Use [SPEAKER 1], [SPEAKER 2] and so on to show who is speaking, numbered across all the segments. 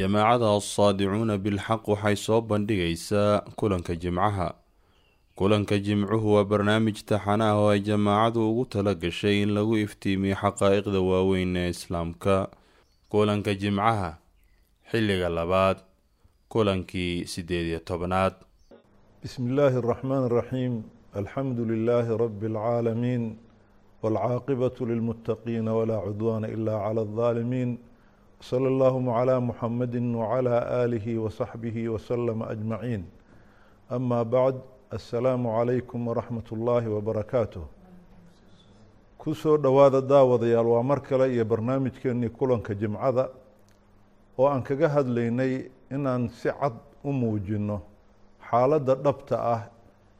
[SPEAKER 1] jamaacada assaadicuuna bilxaq waxay soo bandhigaysaa kulanka jimcaha. Kulanka jimcuhu waa barnaamij taxana ah oo ay jamaacadu ugu tala gashay in lagu iftiimiyo xaqaaiqda waaweyn ee islaamka. Kulanka jimcaha xilliga labaad kulankii sideed iyo tobnaad.
[SPEAKER 2] Bismi illaahi araxmaan araxiim alxamdu lilaahi rabbi alcaalamiin walcaaqibatu lilmuttaqiina walaa cudwaana ilaa cala aldaalimiin الظالمين صلى اللهم على محمد وعلى آله وصحبه وسلم أجمعين أما بعد السلام عليكم ورحمة الله وبركاته kusoo dhowaada daawadayaal waa mar kale iyo barnaamijkeenii kulanka jimcada oo aan kaga hadlaynay inaan si cad u muujino xaaladda dhabta ah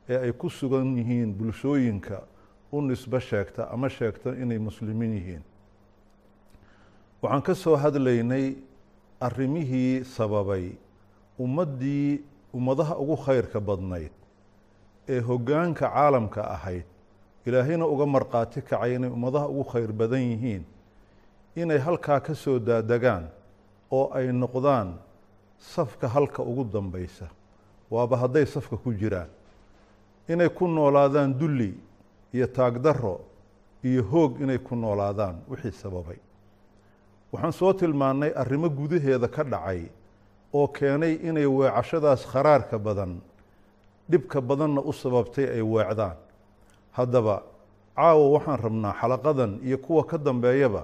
[SPEAKER 2] ee ay ku sugan yihiin bulshooyinka u nisbo sheegta ama sheegta inay muslimiin yihiin waxaan ka soo hadlaynay arrimihii sababay ummaddii ummadaha ugu khayrka badnayd ee hoggaanka caalamka ahayd. Ilaahayna uga markhaati kacay inay ummadaha ugu khayr badan yihiin inay halkaa ka soo daadegaan oo ay noqdaan safka halka ugu dambeysa waaba hadday safka ku jiraan. Inay ku noolaadaan dulli iyo taagdaro iyo hoog inay ku noolaadaan wixii sababay waxaan soo tilmaannay arrimo gudaheeda ka dhacay oo keenay inay weecashadaas kharaarka badan dhibka badanna u sababtay ay weecdaan haddaba caawa waxaan rabnaa xalaqadan iyo kuwa ka dambeeyaba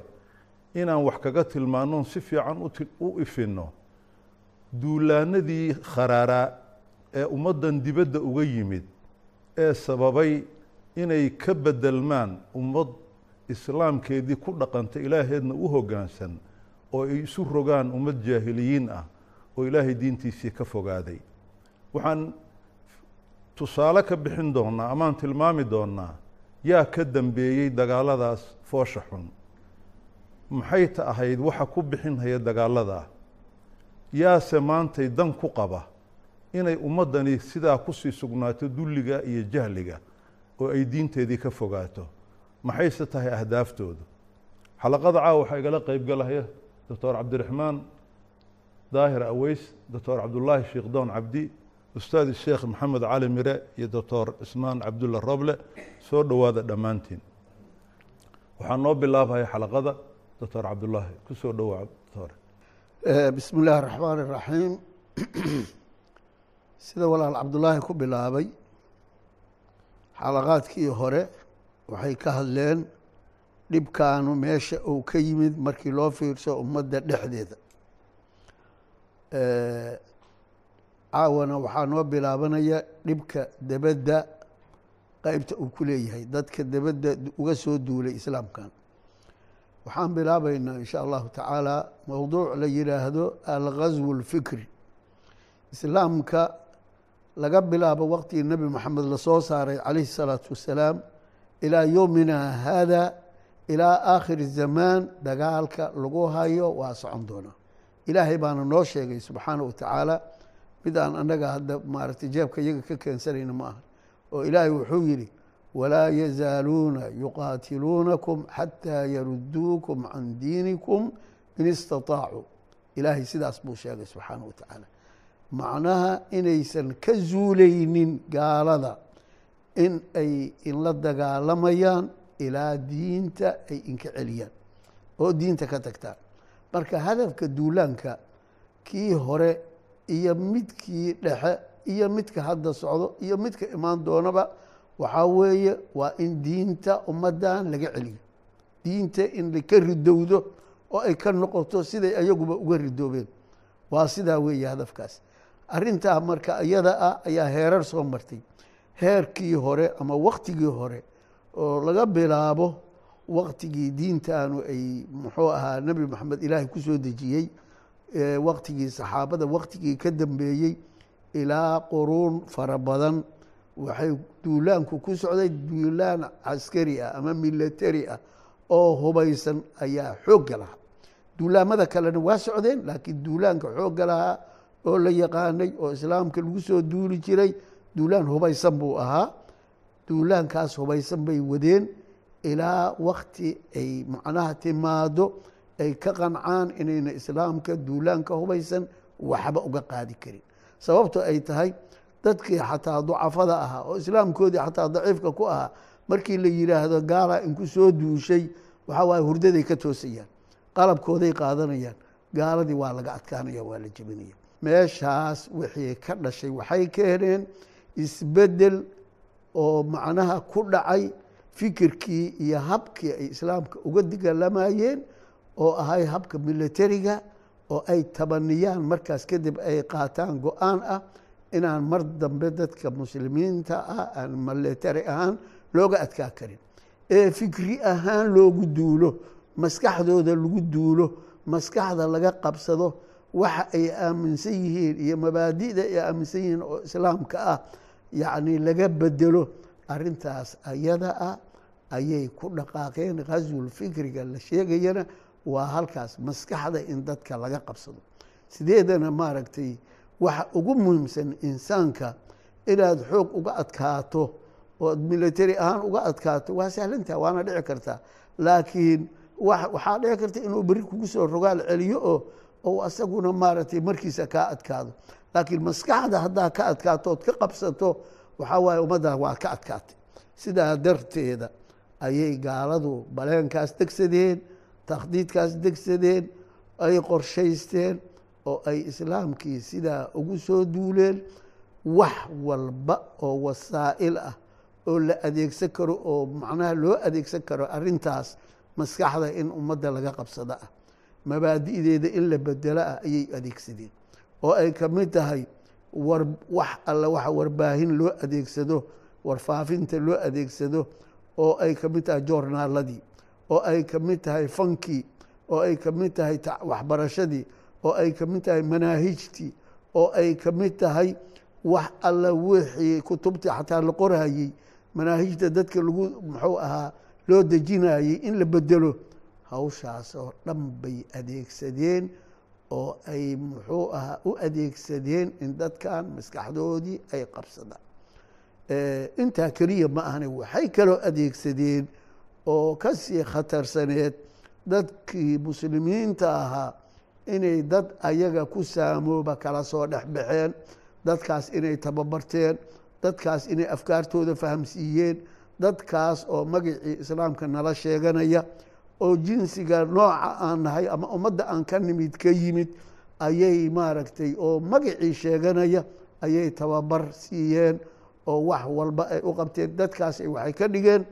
[SPEAKER 2] inaan wax kaga tilmaanoon si fiican u ifinno. Duulaanadii kharaaraa ee ummaddan dibadda uga yimid ee sababay inay ka bedelmaan ummad islaamkeedii ku dhaqanta ilaaheedna u hoggaansan oo ay isu rogaan ummad jaahiliyiin ah oo ilaahay diintiisii ka fogaaday. Waxaan tusaale ka bixin doonnaa amaan tilmaami doonnaa yaa ka dambeeyey dagaaladaas foosha xun. Maxay ta ahayd waxa ku bixinhaya dagaaladaa yaase maantay dan ku qaba inay ummaddani sidaa ku sii sugnaato dulliga iyo jahliga oo ay diinteedii ka fogaato maxayse tahay ahdaaftoodu xalaqada caawa waxaa igala qeybgalaya doctor cabdiraxmaan daahir aweys doctor cabdullaahi sheekh doon cabdi ustaadi sheekh maxamed cali mire iyo doctor cismaan cabdulla roble soo dhowaada dhammaantiin. Waxaa noo bilaabhaya xalaqada doctor cabdullaahi ku dhowaa doctor.
[SPEAKER 3] Bismi illaahi raxmaan iraxiim sida walaal cabdullaahi ku bilaabay xalaqaadkii hore waxay ka hadleen dhibkaanu meesha uu ka yimid markii loo fiirso ummadda dhexdeeda caawana waxaa noo bilaabanaya dhibka debedda qeybta uu ku leeyahay dadka debedda uga soo duulay islaamkan waxaan bilaabaynaa in sha allahu tacaala mowduuc la yidhaahdo alghaswu اlfikri islaamka laga bilaabo waqtigii nebi moxamed lasoo saaray calayhi الsalaatu wassalaam ilaa yowmina hada ilaa aakhiri zamaan dagaalka lagu hayo waa socon doonaa ilaahay baana noo sheegay subxaana wa tacaala mid aan annaga hadda maaragtay jeebka iyaga ka keensanayna ma aha oo ilaahay wuxuu yidhi walaa yazaaluuna yuqaatiluunakum xataa yaruduukum can diinikum in istaطaacuu ilaahay sidaas buu sheegay subxaana wa tacaala. Macnaha inaysan ka zuulaynin gaalada in ay inla dagaalamayaan ilaa diinta ay inka celiyaan oo diinta ka tagtaan marka hadafka duulaanka kii hore iyo midkii dhexe iyo midka hadda socdo iyo midka imaan doonaba waxaa weeye waa in diinta ummaddan laga celiyo. Diinta in laka ridowdo oo ay ka noqoto siday ayaguba uga ridoobeen waa sidaa weeye hadafkaas. Arrintaa marka iyada ah ayaa heerar soo martay heerkii hore ama waktigii hore oo laga bilaabo waktigii diintaanu ay muxuu ahaa nebi maxamed ilaahay ku soo dejiyey waktigii saxaabada waktigii ka dambeeyey ilaa quruun fara badan. Waxay duulaanku ku socday duulaan caskari ah ama milatari ah oo hubaysan ayaa xoogga lahaa. Duulaamada kalena waa socdeen laakiin duulaanka xoogga lahaa oo la yaqaanay oo islaamka lagu soo duuli jiray duulaan hubaysan buu ahaa. Duulaankaas hubaysan bay wadeen. Ilaa wakti ay macnaha timaado ay ka qancaan inayna islaamka duulaanka hubaysan waxba uga qaadi karin. Sababto ay tahay dadkii xataa ducafada ahaa oo islaamkoodii xataa daciifka ku ahaa markii la yidhaahdo gaala inku soo duushay waxaa waaye hurdaday ka toosayaan qalabkooday qaadanayaan gaaladii waa laga adkaanaya waa la jebinaya. Meeshaas wixii ka dhashay waxay keeneen isbeddel oo macnaha ku dhacay fikirkii iyo habkii ay islaamka uga dagalamayeen oo ahay habka militariga oo ay tabaniyaan markaas kadib ay qaataan go'aan ah inaan mar dambe dadka muslimiinta ah aan militari ahaan looga adkaa karin. Ee fikri ahaan loogu duulo maskaxdooda lagu duulo maskaxda laga qabsado waxa ay aaminsan yihiin iyo mabaadida ay aaminsan yihiin oo islaamka ah yacni laga bedelo arintaas ayada ah ayay ku dhaqaaqeen ghaswul fikriga la sheegayana waa halkaas maskaxda in dadka laga qabsado. Sideedana maaragtay waxa ugu muhiimsan insaanka inaad xoog uga adkaato ood military ahaan uga adkaato waa sahlantaha waana dhici kartaa laakiin waxaa dhici karta inuu beri kugu soo rogaal celiyo oo ou asaguna maaragtay markiisa kaa adkaado laakiin maskaxda haddaa ka adkaato ood ka qabsato waxaa waaye ummadda waa ka adkaatay. Sidaa darteeda ayay gaaladu baleenkaas degsadeen takhdiidkaas degsadeen ay qorshaysteen oo ay islaamkii sidaa ugu soo duuleen. Wax walba oo wasaa'il ah oo la adeegsan karo oo macnaha loo adeegsan karo arintaas maskaxda in ummadda laga qabsado ah. Mabaadi'deeda in la bedelo ah ayay adeegsadeen oo ay ka mid tahay wax alle waxa warbaahin loo adeegsado warfaafinta loo adeegsado oo ay ka mid tahay joornaaladii oo ay ka mid tahay fankii oo ay ka mid tahay waxbarashadii oo ay ka mid tahay manaahijtii oo ay ka mid tahay wax alla wixii kutubtii xataa la qorayey manaahijta dadka lagu muxuu ahaa loo dejinayey in la bedelo hawshaas oo dhan bay adeegsadeen oo ay muxuu ahaa u adeegsadeen in dadkan maskaxdoodii ay qabsadaan. Intaa keliya ma ahna waxay kaloo adeegsadeen oo ka sii khatarsaneed dadkii muslimiinta ahaa inay dad ayaga ku saamooba kala soo dhex baxeen dadkaas inay tababarteen dadkaas inay afkaartooda fahamsiiyeen dadkaas oo magacii islaamka nala sheeganaya oo jinsiga nooca aan nahay ama ummadda aan ka nimid ka yimid ayay maaragtay oo magacii sheeganaya ayay tababar siiyeen oo wax walba ay u qabteen. Dadkaas waxay ka dhigeen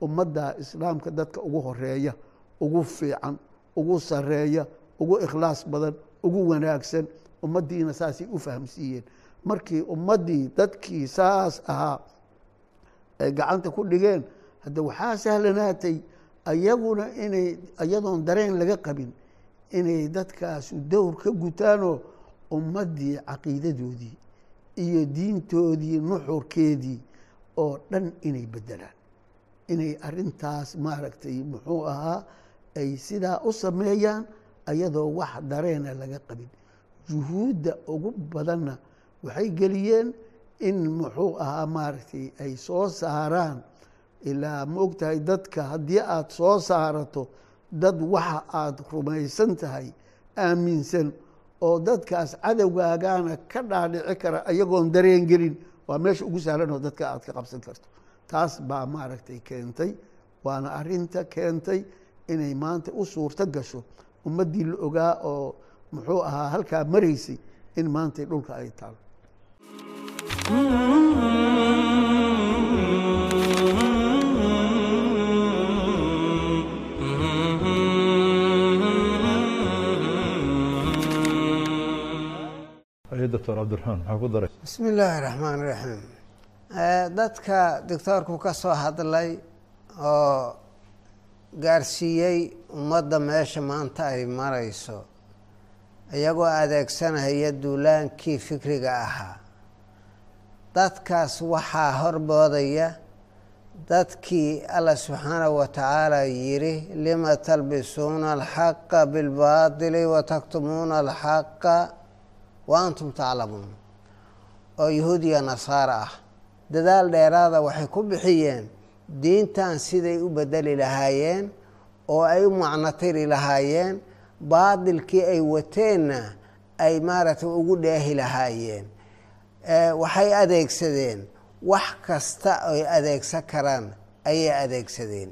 [SPEAKER 3] ummadda islaamka dadka ugu horreeya ugu fiican ugu sareeya ugu ikhlaas badan ugu wanaagsan ummaddiina saasay u fahamsiiyeen. Markii ummaddii dadkii saas ahaa ay gacanta ku dhigeen hadda waxaa sahlanaatay ayaguna inay iyadoon dareen laga qabin inay dadkaasu dowr ka gutaanoo ummaddii caqiidadoodii iyo diintoodii nuxurkeedii oo dhan inay bedelaan inay arintaas maaragtay muxuu ahaa ay sidaa u sameeyaan ayadoo wax dareena laga qabin. Juhuudda ugu badanna waxay geliyeen in muxuu ahaa maaragtay ay soo saaraan ilaa ma og tahay dadka haddii aada soo saarato dad waxa aada rumaysan tahay aaminsan oo dadkaas cadowgaagaana ka dhaadhici kara ayagoon dareen gelin waa meesha ugu sahlanoo dadka aad ka qabsan karto. Taas baa maaragtay keentay waana arinta keentay inay maanta u suurto gasho. Ummaddii la ogaa oo muxuu ahaa halkaa maraysay in maantay dhulka ay taalo
[SPEAKER 2] doctor cabdiraxmaan maxaa ku daray.
[SPEAKER 4] Bismi illaahi raxmaan raxiim dadka doctoorku ka soo hadlay oo gaarsiiyey ummadda meesha maanta ay marayso iyagoo adeegsanaya duulaankii fikriga ahaa. Dadkaas waxaa horboodaya dadkii alla subxaanahu wa tacaala yidhi lima talbisuuna alxaqa bilbaadili wataktumuuna alxaqa wa antum taclamuun oo yahuudiya nasaara ah dadaal dheeraada waxay ku bixiyeen diintan siday u bedeli lahaayeen oo ay u macno tiri lahaayeen baadilkii ay wateenna ay maaragtay ugu dheehi lahaayeen. Waxay adeegsadeen. Wax kasta ay adeegsan karaan ayay adeegsadeen.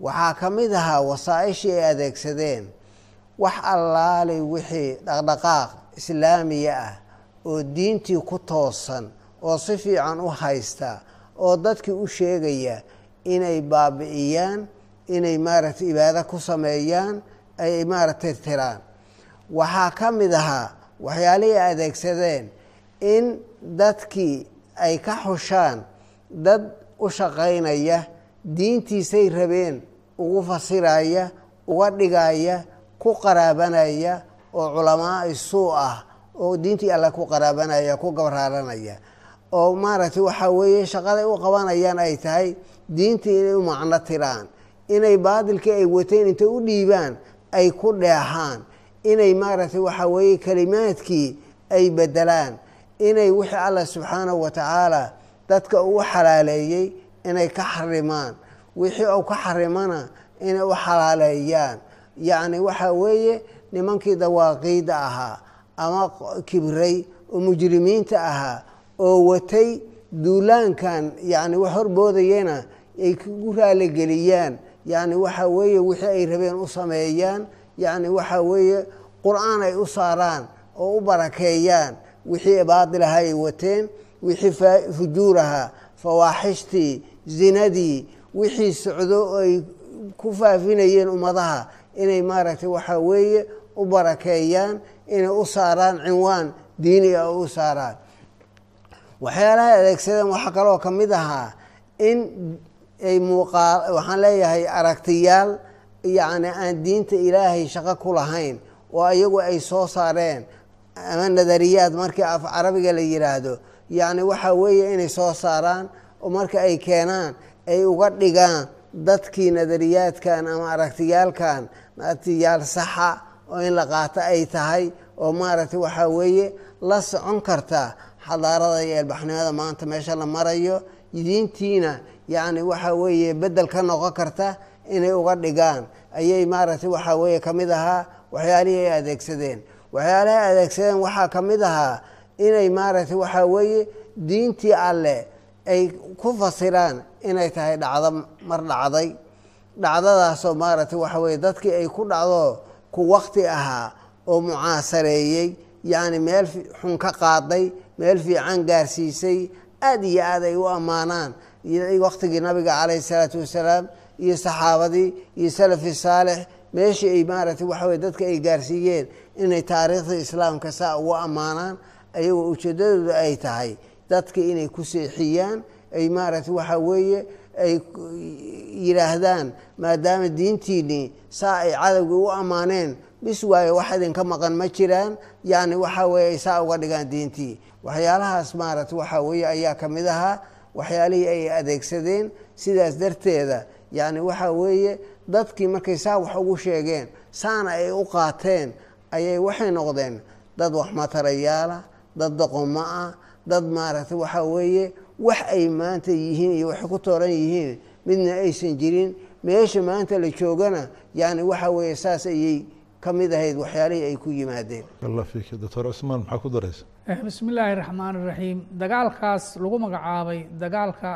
[SPEAKER 4] Waxaa ka mid ahaa wasaa-ishii ay adeegsadeen. Wax allaali wixii dhaqdhaqaaq islaamiya ah oo diintii ku toosan oo si fiican u haysta oo dadkii u sheegaya inay baabi'iyaan inay maaragtay ibaado ku sameeyaan ay maaragtay tiraan. Waxaa ka mid ahaa waxyaalihii adeegsadeen in dadkii ay ka xushaan dad u shaqaynaya diintiisay rabeen ugu fasiraya uga dhigaya ku qaraabanaya oo culamaa isuu ah oo diintii alla ku qaraabanaya ku gabraaranaya oo maaragtay waxaa weeye shaqaday u qabanayaan ay tahay diintii inay u macno tiraan inay baadilkii ay wateen intay u dhiibaan ay ku dheexaan inay maaragtay waxaa weeye kelimaadkii ay bedelaan inay wixii allah subxaanahu wa tacaala dadka uu xalaaleeyey inay ka xarimaan wixii uu ka xarimana inay u xalaaleeyaan. Yacni waxaa weeye nimankii dawaaqiidda ahaa ama kibray oo mujrimiinta ahaa oo watay duulaankan yacni wax horboodayana ay kugu raaligeliyaan. Yacni waxaa weeye wixii ay rabeen u sameeyaan yacni waxaa weeye qur'aan ay u saaraan oo u barakeeyaan. Wixii baadilaha ay wateen wixii fujuuraha fawaaxishtii zinadii wixii socdo ay ku faafinayeen ummadaha. Inay maaragtay waxaa weeye u barakeeyaan inay u saaraan cinwaan diini a u saaraan. Waxyaalaha adeegsadeen waxaa kaloo ka mid ahaa in ay muuqaa waxaan leeyahay aragtiyaal yacni aan diinta ilaahay shaqo ku lahayn oo ayagu ay soo saareen ama nadariyaad markii af carabiga la yidhaahdo yacni waxaa weeye inay soo saaraan oo marka ay keenaan ay uga dhigaan dadkii nadariyaadkan ama aragtiyaalkan aragtiyaal saxa oo in la qaato ay tahay oo maaragtay waxaa weeye la socon karta xadaarada iyo eelbaxnimada maanta meesha la marayo. Diintiina yacni waxaa weeye bedel ka noqon karta inay uga dhigaan. Ayay maaragtay waxaa weeye ka ahaa waxyaalihii ay adeegsadeen. Waxyaalaha ay adeegsadeen waxaa ka mid ahaa inay maaragtay waxaa weeye diintii alleh ay ku fasiraan inay tahay dhacdo mar dhacday. Dhacdadaasoo maaragtay waxa weye dadkii ay ku dhacdo ku wakti ahaa oo mucaasareeyey yacni meel xun ka qaaday meel fiican gaarsiisay aad iyo aad ay u ammaanaan. Waktigii nabiga calayhi salaatu wasalaam iyo saxaabadii iyo salafi saalix meeshii ay maaragtay waxa weye dadka ay gaarsiiyeen inay taariikhda islaamka saa ugu ammaanaan ayagoo ujeeddadooda ay tahay dadka inay ku seexiyaan ay maaragtay waxaa weeye ay yidhaahdaan maadaama diintiinnii saa ay cadowgii u ammaaneen bis waayo wax idinka maqan ma jiraan yacni waxaa weeye ay saa uga dhigaan diintii. Waxyaalahaas maaragtay waxaa weeye ayaa ka mid ahaa waxyaalihii ay adeegsadeen sidaas darteeda yacni waxaa weeye dadkii markay saa wax ugu sheegeen saana ay u qaateen ayay waxay noqdeen dad waxmatarayaala dad doqomo ah dad maaragtay waxaa weeye wax ay maanta yihiin iyo waxay ku tooran yihiin midna aysan jirin. Meesha maanta la joogana yani waxa weeye saas ayay ka mid ahayd waxyaalihii ay ku yimaadeen.
[SPEAKER 2] Allah fiik doctor cusmaan maxaa ku daraysa?
[SPEAKER 5] Bismi illaahi raxmaan iraxiim dagaalkaas lagu magacaabay dagaalka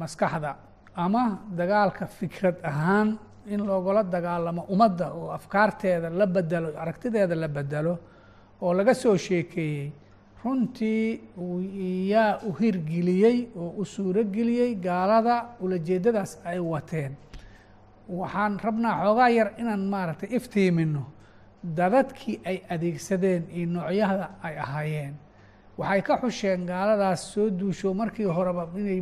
[SPEAKER 5] maskaxda ama dagaalka fikrad ahaan in loogula dagaalamo ummadda oo afkaarteeda la bedelo aragtideeda la bedelo oo laga soo sheekeeyey runtii yaa u hirgeliyey oo u suurogeliyey gaalada ulajeedadaas ay wateen. Waxaan rabnaa xoogaa yar inaan maaragtay iftiimino dadadkii ay adeegsadeen iyo noocyada ay ahaayeen. Waxay ka xusheen gaaladaas soo duusho markii horeba inay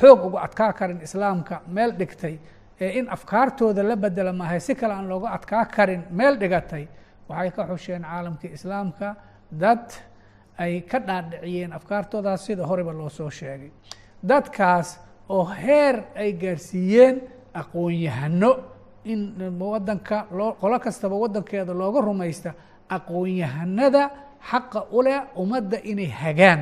[SPEAKER 5] xoog uga adkaa karin islaamka meel dhigtay ee in afkaartooda la bedela maahay si kale aan looga adkaa karin meel dhigatay. Waxay ka xusheen caalamkii islaamka dad ay ka dhaadhiciyeen afkaartoodaas sida horeba loo soo sheegay. Dadkaas oo heer ay gaarsiiyeen aqoon-yahano in wadanka loo qolo kastaba wadankeeda looga rumaysta aqoon-yahanada xaqa u leh ummadda inay hagaan.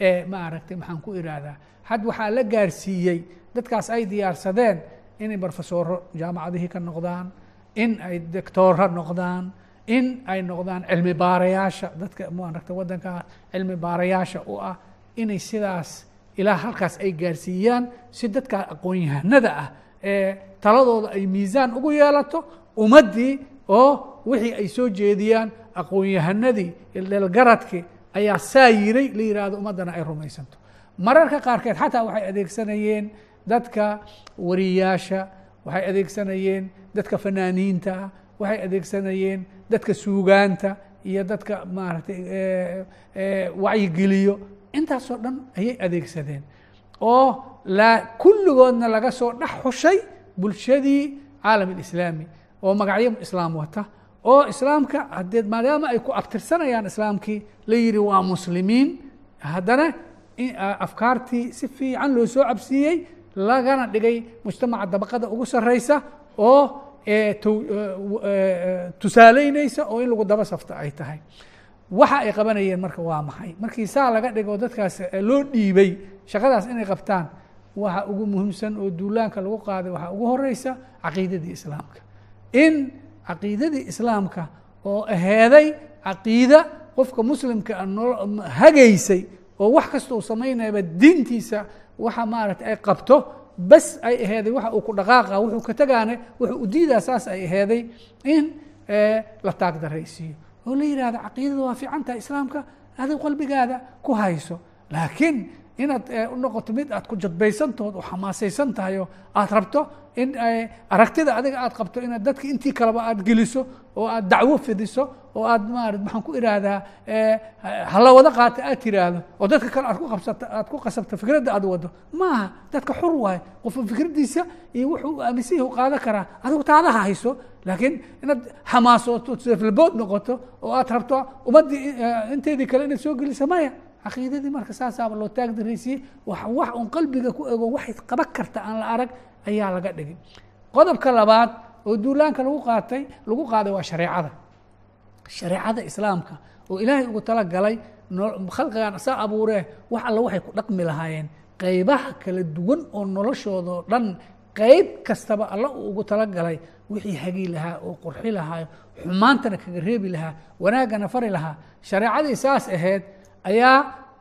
[SPEAKER 5] Ee maaragtay maxaan ku ihahdaa had waxaa la gaarsiiyey dadkaas ay diyaarsadeen inay barofesoro jaamacadihii ka noqdaan in ay doctooro noqdaan in ay noqdaan cilmi baarayaasha. Dadka maaragta waddanka cilmi baarayaasha u ah inay sidaas ilaa halkaas ay gaarsiiyaan si dadka aqoon-yahanada ah ee taladooda ay miisaan ugu yeelato ummaddii oo wixii ay soo jeediyaan aqoon-yahanadii dheelgaradkii ayaa saa yiray la yihahdo ummaddana ay rumaysanto. Mararka qaarkeed xataa waxay adeegsanayeen dadka wariyaasha waxay adeegsanayeen dadka fanaaniinta ah waxay adeegsanayeen dadka suugaanta iyo dadka maaragtay wacyigeliyo. Intaasoo dhan ayay adeegsadeen. Oo kulligoodna laga soo dhex xushay bulshadii caalam alislaami oo magacyo islaam wata. Oo islaamka haddee maadaama ay ku abtirsanayaan islaamkii la yidhi waa muslimiin. Haddana afkaartii si fiican loo soo cabsiiyey lagana dhigay mujtamaca dabaqada ugu sarreysa oo tusaaleyneysa oo in lagu daba safto ay tahay. Waxa ay qabanayeen marka waa maxay? Markii saa laga dhigo dadkaas loo dhiibay shaqadaas inay qabtaan waxa ugu muhiimsan oo duulaanka lagu qaaday waxaa ugu horeysa caqiidadii islaamka. In caqiidadii islaamka oo aheeday caqiida qofka muslimka hagaysay oo wax kasta uu samaynayaba diintiisa waxa maaragtay ay qabto bas ay aheeday waxa uu ku dhaqaaqa wuxuu ka tegaane wuxuu u diidaa saas ay aheeday in la taag daraysiiyo oo la yihahdo caqiidada waa fiican tahay islaamka adigu qalbigaada ku hayso. Laakiin inaad u noqoto mid aad ku jadbaysantood oo xamaasaysan tahay oo aad rabto in aragtida adiga aad qabto inaad dadka intii kaleba aad geliso oo aad dacwo fidiso oo aad maarad maxaan ku ihahdaa hala wada qaata aad tiraahdo oo dadka kale aad ku qabsato aad ku qasabto fikradda aad wado maaha dadka xur waaye qofka fikraddiisa iyo wuxuu aaminsihi u qaadan karaa adigu taadaha hayso laakiin inaad xamaasooto seflbood noqoto oo aad rabto ummaddii inteedii kale inaad soo geliso maya caqiidadii marka saasaaba loo taag daraysiyey wax wax un qalbiga ku ego waxay qaban karta aan la arag ayaa laga dhigay. Qodobka labaad oo duulaanka lagu qaatay lagu qaaday waa shareecada. Shareecada islaamka oo ilaahay ugu talagalay khalqigan saa abuuree wax alla waxay ku dhaqmi lahaayeen. Qeybaha kala duwan oo noloshoodao dhan qeyb kastaba alla uu ugu talagalay wixii hagi lahaa oo qurxi lahaa xumaantana kaga reebi lahaa wanaaggana fari lahaa. Shareecadii saas ahayd ayaa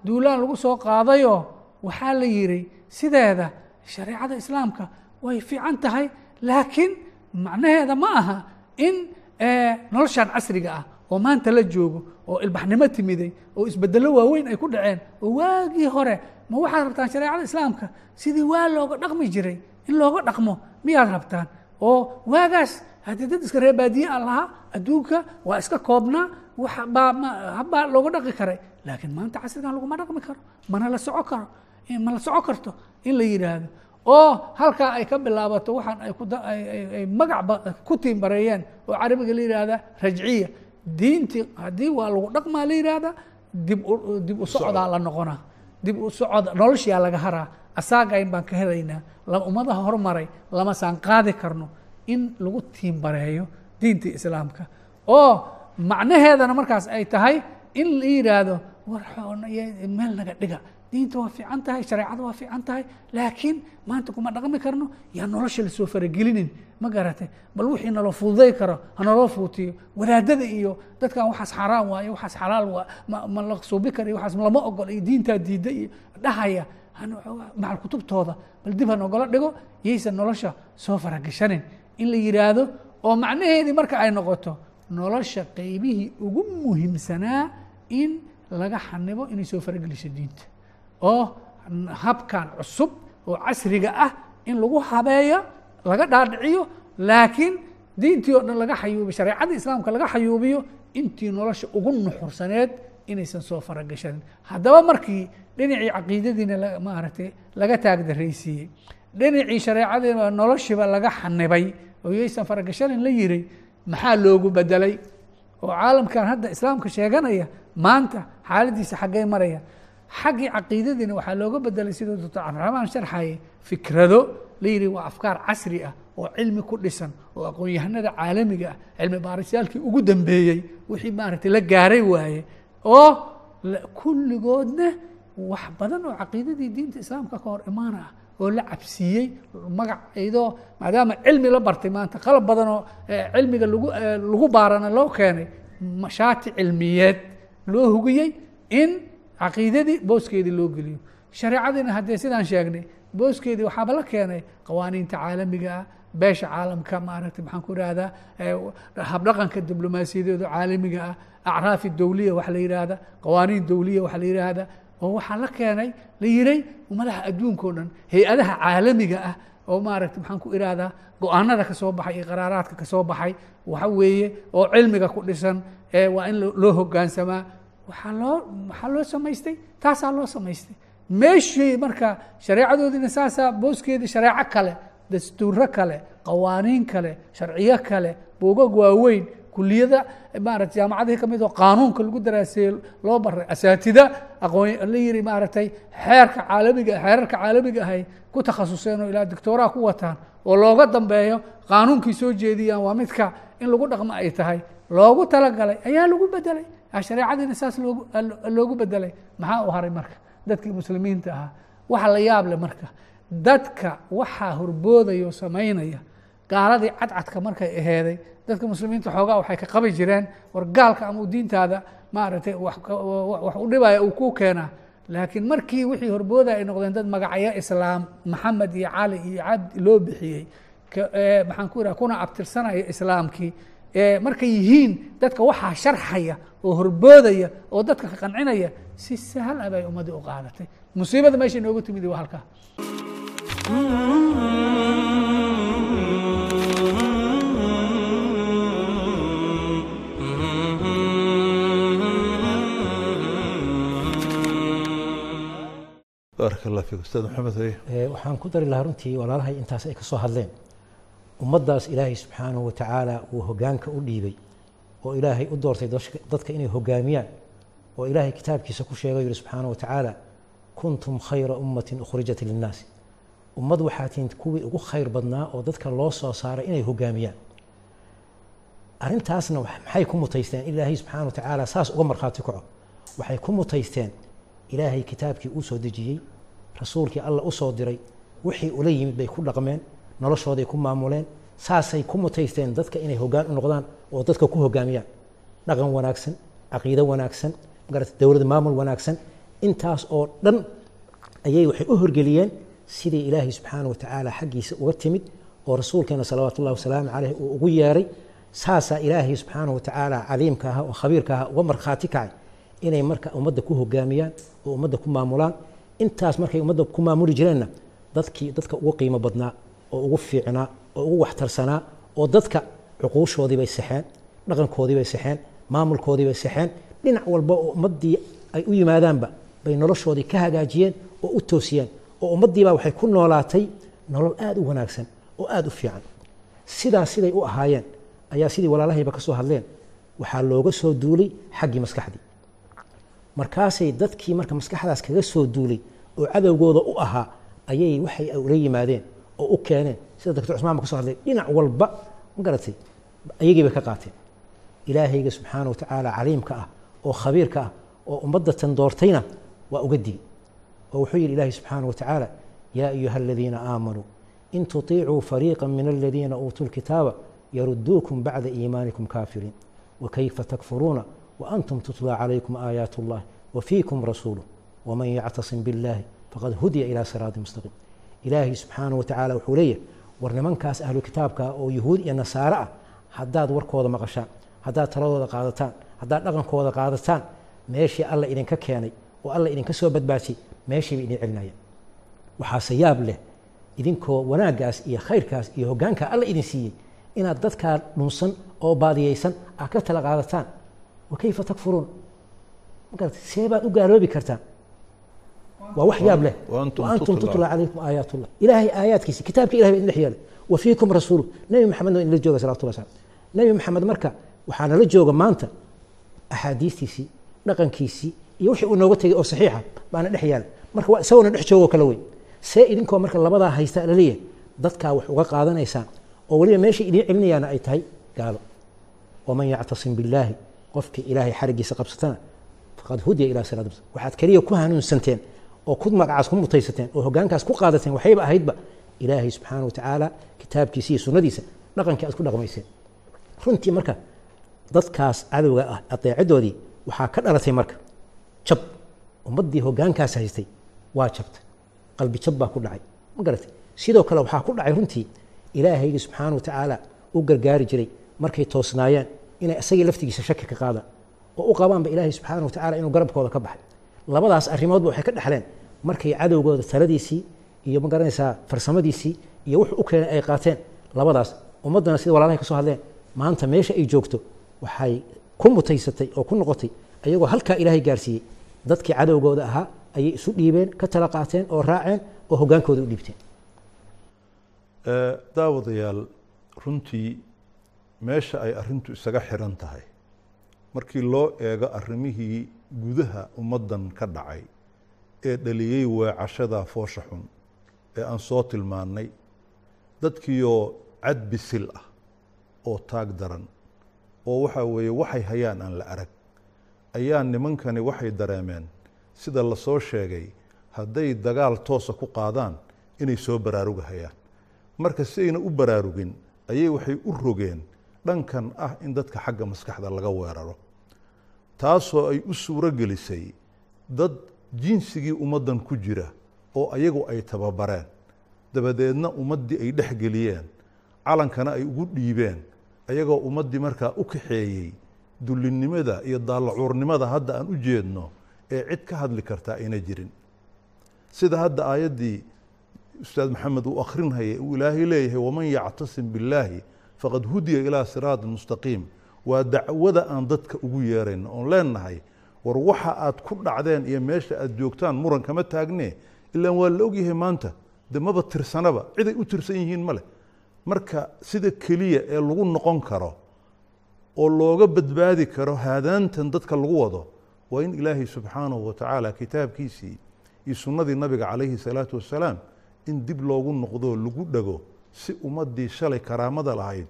[SPEAKER 5] duulaan lagu soo qaadayoo waxaa la yidhi sideeda shareecada islaamka way fiican tahay laakiin macnaheeda ma aha in noloshan casriga ah oo maanta la joogo oo ilbaxnimo timiday oo isbedelo waaweyn ay ku dhaceen oo waagii hore ma waxaad rabtaan shareecada islaamka sidii waa looga dhaqmi jiray? In looga dhaqmo miyaad rabtaan? Oo waagaas haddii dad iska reebaadiye a lahaa adduunka waa iska koobnaa waxbaa habbaa looga dhaqi karay. Laakiin maanta casrigan laguma dhaqmi karo. Mana la soco karo. Ma la soco karto in la yidhaahdo oo halkaa ay ka bilaabato waxaan ay magacba ku tiimbareeyeen oo carabiga la yihahda rajciya. Diintii haddii waa lagu dhaqmaa la yihahda dib dib u socdaa la noqonaa. Dib u socod noloshiyaa laga haraa. Asaagayn baan ka helaynaa. Ummadaha hormaray lama saan qaadi karno in lagu tiimbareeyo diintii islaamka. Oo macnaheedana markaas ay tahay in la yidhaahdo war meel naga dhiga. Diinta waa fiican tahay shareecada waa fiican tahay laakiin maanta kuma dhaqmi karno. Yaa nolosha la soo faragelinin. Ma garatay? Bal wixii naloo fududay karo hanaloo fuutiyo. Wadaadada iyo dadkan waxaas xaaraan waayo waxaas xalaal waa ma la suubi kara waxaas lama ogol iyo diintaa diida iyo dhahaya. Macal kutubtooda? Bal dib han ogolo dhigo yaysan nolosha soo faragashanin in la yidhaahdo oo macnaheedii marka ay noqoto nolosha qeybihii ugu muhiimsanaa in laga xanibo inay soo farageliso diinta. Oo habkan cusub oo casriga ah in lagu habeeyo laga dhaadhiciyo laakiin diintii oo dhan laga xayuubiyo shareecadii islaamka laga xayuubiyo intii nolosha ugu nuxursaneed inaysan soo faragashanin haddaba markii dhinacii caqiidadiina maaragtay laga taag daraysiiyey dhinacii shareecadiina noloshiiba laga xanibay oo yaysan faragashanin la yiray maxaa loogu bedelay? oo caalamkan hadda islaamka sheeganaya maanta xaaladiisa xaggay maraya. Xaggii caqiidadiina waxaa looga bedelay siduu doctor cabdiraxmaan sharxaye fikrado la yidhi waa afkaar casri ah oo cilmi ku dhisan oo aqoon-yahanada caalamiga ah cilmi baarisyaalkii ugu dambeeyey wixii maaragtay la gaaray waaye oo kulligoodna wax badan oo caqiidadii diinta islaamka ka hor imaana ah oo la cabsiiyey magac iyadoo maadaama cilmi la bartay maanta. Qalab badan oo cilmiga lagu lagu baarana loo keenay mashaati cilmiyeed loo hugiyey in caqiidadii booskeedii loo geliyo. Shareecadiina haddee sidaan sheegnay booskeedii waxaaba la keenay qawaaniinta caalamiga ah beesha caalamka maaragtay maxaan ku ihahdaa habdhaqanka diblomaasiyadeedu caalamiga ah acraafi dowliya waxa la yidhaahda qawaaniin dowliya waxa la yidhaahda oo waxaa la keenay la yiray ummadaha adduunka o dhan hay'adaha caalamiga ah oo maaragtay maxaan ku ihahdaa go'aanada ka soo baxay iyo qaraaraadka ka soo baxay waxa weeye oo cilmiga ku dhisan waa in loo hogaansamaa. Waxaa loo waxaa loo samaystay taasaa loo samaystay. Meeshii marka shareecadoodiina saasaa booskeedii shareeco kale dastuuro kale qawaaniin kale sharciyo kale buugag waaweyn kuliyada maarata jaamacadihii ka mid oo qaanuunka lagu daraaseeye loo baray asaatida aqoon la yiri maaragtay xeerka caalamiga xeerarka caalamiga ahay ku takhasuseen oo ilaa doctooraha ku wataan oo looga dambeeyo qaanuunkii soo jeediyaan waa midka in lagu dhaqmo ay tahay. Loogu talagalay ayaa lagu bedelay shareecadiina saas loogu loogu bedelay maxaa u haray marka? Dadkii muslimiinta ahaa. Waxa la yaab leh marka? Dadka waxaa horboodaya oo samaynaya gaaladii cadcadka markay aheeday dadka muslimiinta xoogaa waxay ka qabi jireen war gaalka ama diintaada maaragtay wax u dhibaya uu ku keenaa. Laakiin markii wixii horbooda ay noqdeen dad magacyo islaam maxamed iyo cali iyo cabdi loo bixiyey maxaan ku ihaha kuna abtirsanaya islaamkii markay yihiin dadka waxaa sharxaya oo horboodaya oo dadka ka qancinaya si sahal ah ummaddii u qaadatay. Musiibada meesha inoogu timid waa halkaa
[SPEAKER 6] waxaan ku dari lahaa runtii walaalahay intaas ay ka soo hadleen. Ummaddaas ilaahay subxaanahu wa tacaala uu hoggaanka u dhiibay oo ilaahay u doortay dadka inay hoggaamiyaan oo ilaahay kitaabkiisa ku sheegay yihi subxaanahu wa tacaala kuntum khayra ummatin ukhrijat linnaasi. Ummad waxaa tihiin kuwii ugu khayr badnaa oo dadka loo soo saaray inay hoggaamiyaan arrintaasna maxay ku mutaysteen? Ilaahay subxaana wa tacaala saas uga markhaati kaco. Waxay ku mutaysteen ilaahay kitaabkii uu soo dejiyey rasuulkii alla u soo diray wixii ula yimid bay ku dhaqmeen noloshooday ku maamuleen saasay ku mutaysteen dadka inay hoggaan u noqdaan oo dadka ku hoggaamiyaan dhaqan wanaagsan caqiido wanaagsan magarata dowlad maamul wanaagsan intaas oo dhan ayay waxay u horgeliyeen sidii ilaahay subxaana wa tacaala xaggiisa uga timid oo rasuulkeena salawaatu ullahi wasalaamu caleyh uu ugu yeeray saasaa ilaahay subxaana wa tacaala caliimka aha oo khabiirka aha uga markhaati kacay inay marka ummadda ku hogaamiyaan oo ummadda ku maamulaan intaas markay ummadda ku maamuli jireenna dadkii dadka ugu qiimo badnaa oo ugu fiicnaa oo ugu waxtarsanaa oo dadka cuquushoodii bay saxeen dhaqankoodii bay saxeen maamulkoodii bay saxeen dhinac walba oo ummaddii ay u yimaadaanba bay noloshoodii ka hagaajiyeen oo u toosiyeen oo ummaddiibaa waxay ku noolaatay nolol aada u wanaagsan oo aada u fiican. Sidaas siday u ahaayeen ayaa sidii walaalahayba ka soo hadleen waxaa looga soo duulay xaggii maskaxdii markaasay dadkii marka maskaxdaas kaga soo duulay oo cadowgooda u ahaa ayay waxay ula yimaadeen oo u keeneen. Sida doctor cusmaan ba ka soo hadlay dhinac walba ma garatay ayagii bay ka qaateen. Ilaahayga subxaana wa tacaala caliimka ah oo khabiirka ah oo ummadda tan doortayna waa uga digi oo wuxuu yidhi ilaahi subxaana wa tacaala yaa ayuha aladiina aamanuu in tutiicuu fariiqa min aladiina uutuu lkitaaba yaruduukum bacda iimaanikum kaafiriin wakayfa takfuruuna وأنتم تتلى عليكم آيات الله وفيكم رسوله ومن يعتصم بالله فقد هدي إلى صراط مستقيم إلهي سبحانه وتعالى وحوليه ورنمنكاس أهل كتابك أو يهود يا نصارى هداد وركودا مقشان هداد تلودا قادتان هداد dhaqankooda qaadataan meeshii alla idinka keenay oo alla idinka soo badbaasay meeshii bay idin celinayaan waxaase yaab leh idinkoo wanaaggaas iyo khayrkaas iyo hoggaanka alla idin siiyey inaad dadkaa dhunsan oo baadiyeysan aad ka tala qaadataan wakayfa takfuruun? Magarata see baad u gaaloobi kartaan waa wax yaab leh. Waantum tutla. calaykum aayaat ullah ilaahay aayaadkiisi kitaabka ilahay baa idin dhex yeelay. Wa fiikum rasuulu nebi maxamed waa idinla jooga salawatullah slam nebi maxamed marka waxaa nala jooga maanta axaadiistiisii dhaqankiisii iyo wixii uu nooga tegay oo saxiixa baana dhex yaalla marka waa isagona dhex joogo kala weyn. See idinkoo marka labadaa haysta la leeyahay dadkaa wax uga qaadanaysaan oo weliba meeshay idiin celinayaana ay tahay gaalo. Waman yactasim billaahi qofkii ilaahay xarigiisa qabsatana faqad hudiya ilaa siraat waxaad keliya ku hanuunsanteen oo ku magacaas ku mutaysateen oo hoggaankaas ku qaadateen waxayba ahaydba ilaahay subxaana wa tacaala kitaabkiisa iyo sunnadiisa dhaqankii aad ku dhaqmayseen. Runtii marka dadkaas cadowga ah adeecadoodii waxaa ka dhalatay marka jab. Ummaddii hoggaankaas haystay waa jabtay qalbi jab baa ku dhacay. Ma garatay? Sidoo kale waxaa ku dhacay runtii ilaahaygi subxaana wa tacaala u gargaari jiray markay toosnaayeen inay isagii laftigiisa shaki ka qaadaan oo u qabaanba ilaahay subxaana wa tacaala inuu garabkooda ka baxay. Labadaas arrimoodba waxay ka dhexleen markay cadowgooda taladiisii iyo ma garanaysaa farsamadiisii iyo wuxuu u keenay ay qaateen labadaas. Ummaddana sida walaalahay ka soo hadleen maanta meesha ay joogto waxay ku mutaysatay oo ku noqotay ayagoo halkaa ilaahay gaarsiiyey. Dadkii cadowgooda ahaa ayay isu dhiibeen ka tala qaateen oo raaceen oo hoggaankooda u dhiibteen.
[SPEAKER 2] Daawadayaal runtii meesha ay arrintu isaga xiran tahay. Markii loo eego arrimihii gudaha ummaddan ka dhacay ee dhaliyey weecashada foosha xun ee aan soo tilmaannay dadkiioo cad bisil ah oo taag daran oo waxaa weeye waxay hayaan aan la arag ayaa nimankani waxay dareemeen sida la soo sheegay hadday dagaal toosa ku qaadaan inay soo baraarugahayaan marka si ayna u baraarugin ayay waxay u rogeen dhankan ah in dadka xagga maskaxda laga weeraro taasoo ay u suuro gelisay dad jinsigii ummaddan ku jira oo ayagu ay tababareen. Dabadeedna ummaddii ay dhex geliyeen calankana ay ugu dhiibeen ayagoo ummaddii markaa u kaxeeyey dullinnimada iyo daallacuurnimada hadda aan u jeedno ee cid ka hadli kartaa ayna jirin. Sida hadda aayaddii ustaad maxamed uu akhrinhayay uu ilaahay leeyahay waman yactasim billaahi faqad hudiya ilaa siraati mustaqiim waa dacwada aan dadka ugu yeerayno oon leenahay war waxa aad ku dhacdeen iyo meesha aad joogtaan muran kama taagne. Ilaan waa la ogyahay maanta de maba tirsanaba ciday u tirsan yihiin ma leh. Marka sida keliya ee lagu noqon karo oo looga badbaadi karo haadaantan dadka lagu wado waa in ilaahay subxaanahu wa tacaala kitaabkiisii iyo sunnadii nabiga calayhi salaatu wassalaam in dib loogu noqdo lagu dhego si ummaddii shalay karaamada lahayd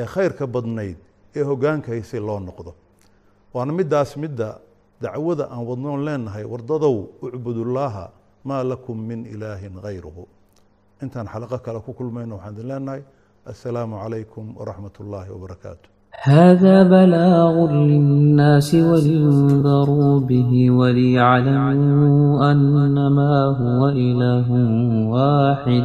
[SPEAKER 2] ee khayrka badnayd ee hoggaanka haysay loo noqdo waana middaas midda dacwada aan wadnoon leenahay wardadow ucbudullaaha maa lakum min ilaahin hayruhu intaan xalaqo kale ku kulmayno waxaan idin leenahay assalaamu calaykum waraxmat ullaahi wabarakaatu
[SPEAKER 7] هذا بلاغ للناس ولينذروا به وليعلموا أنما هو إله واحد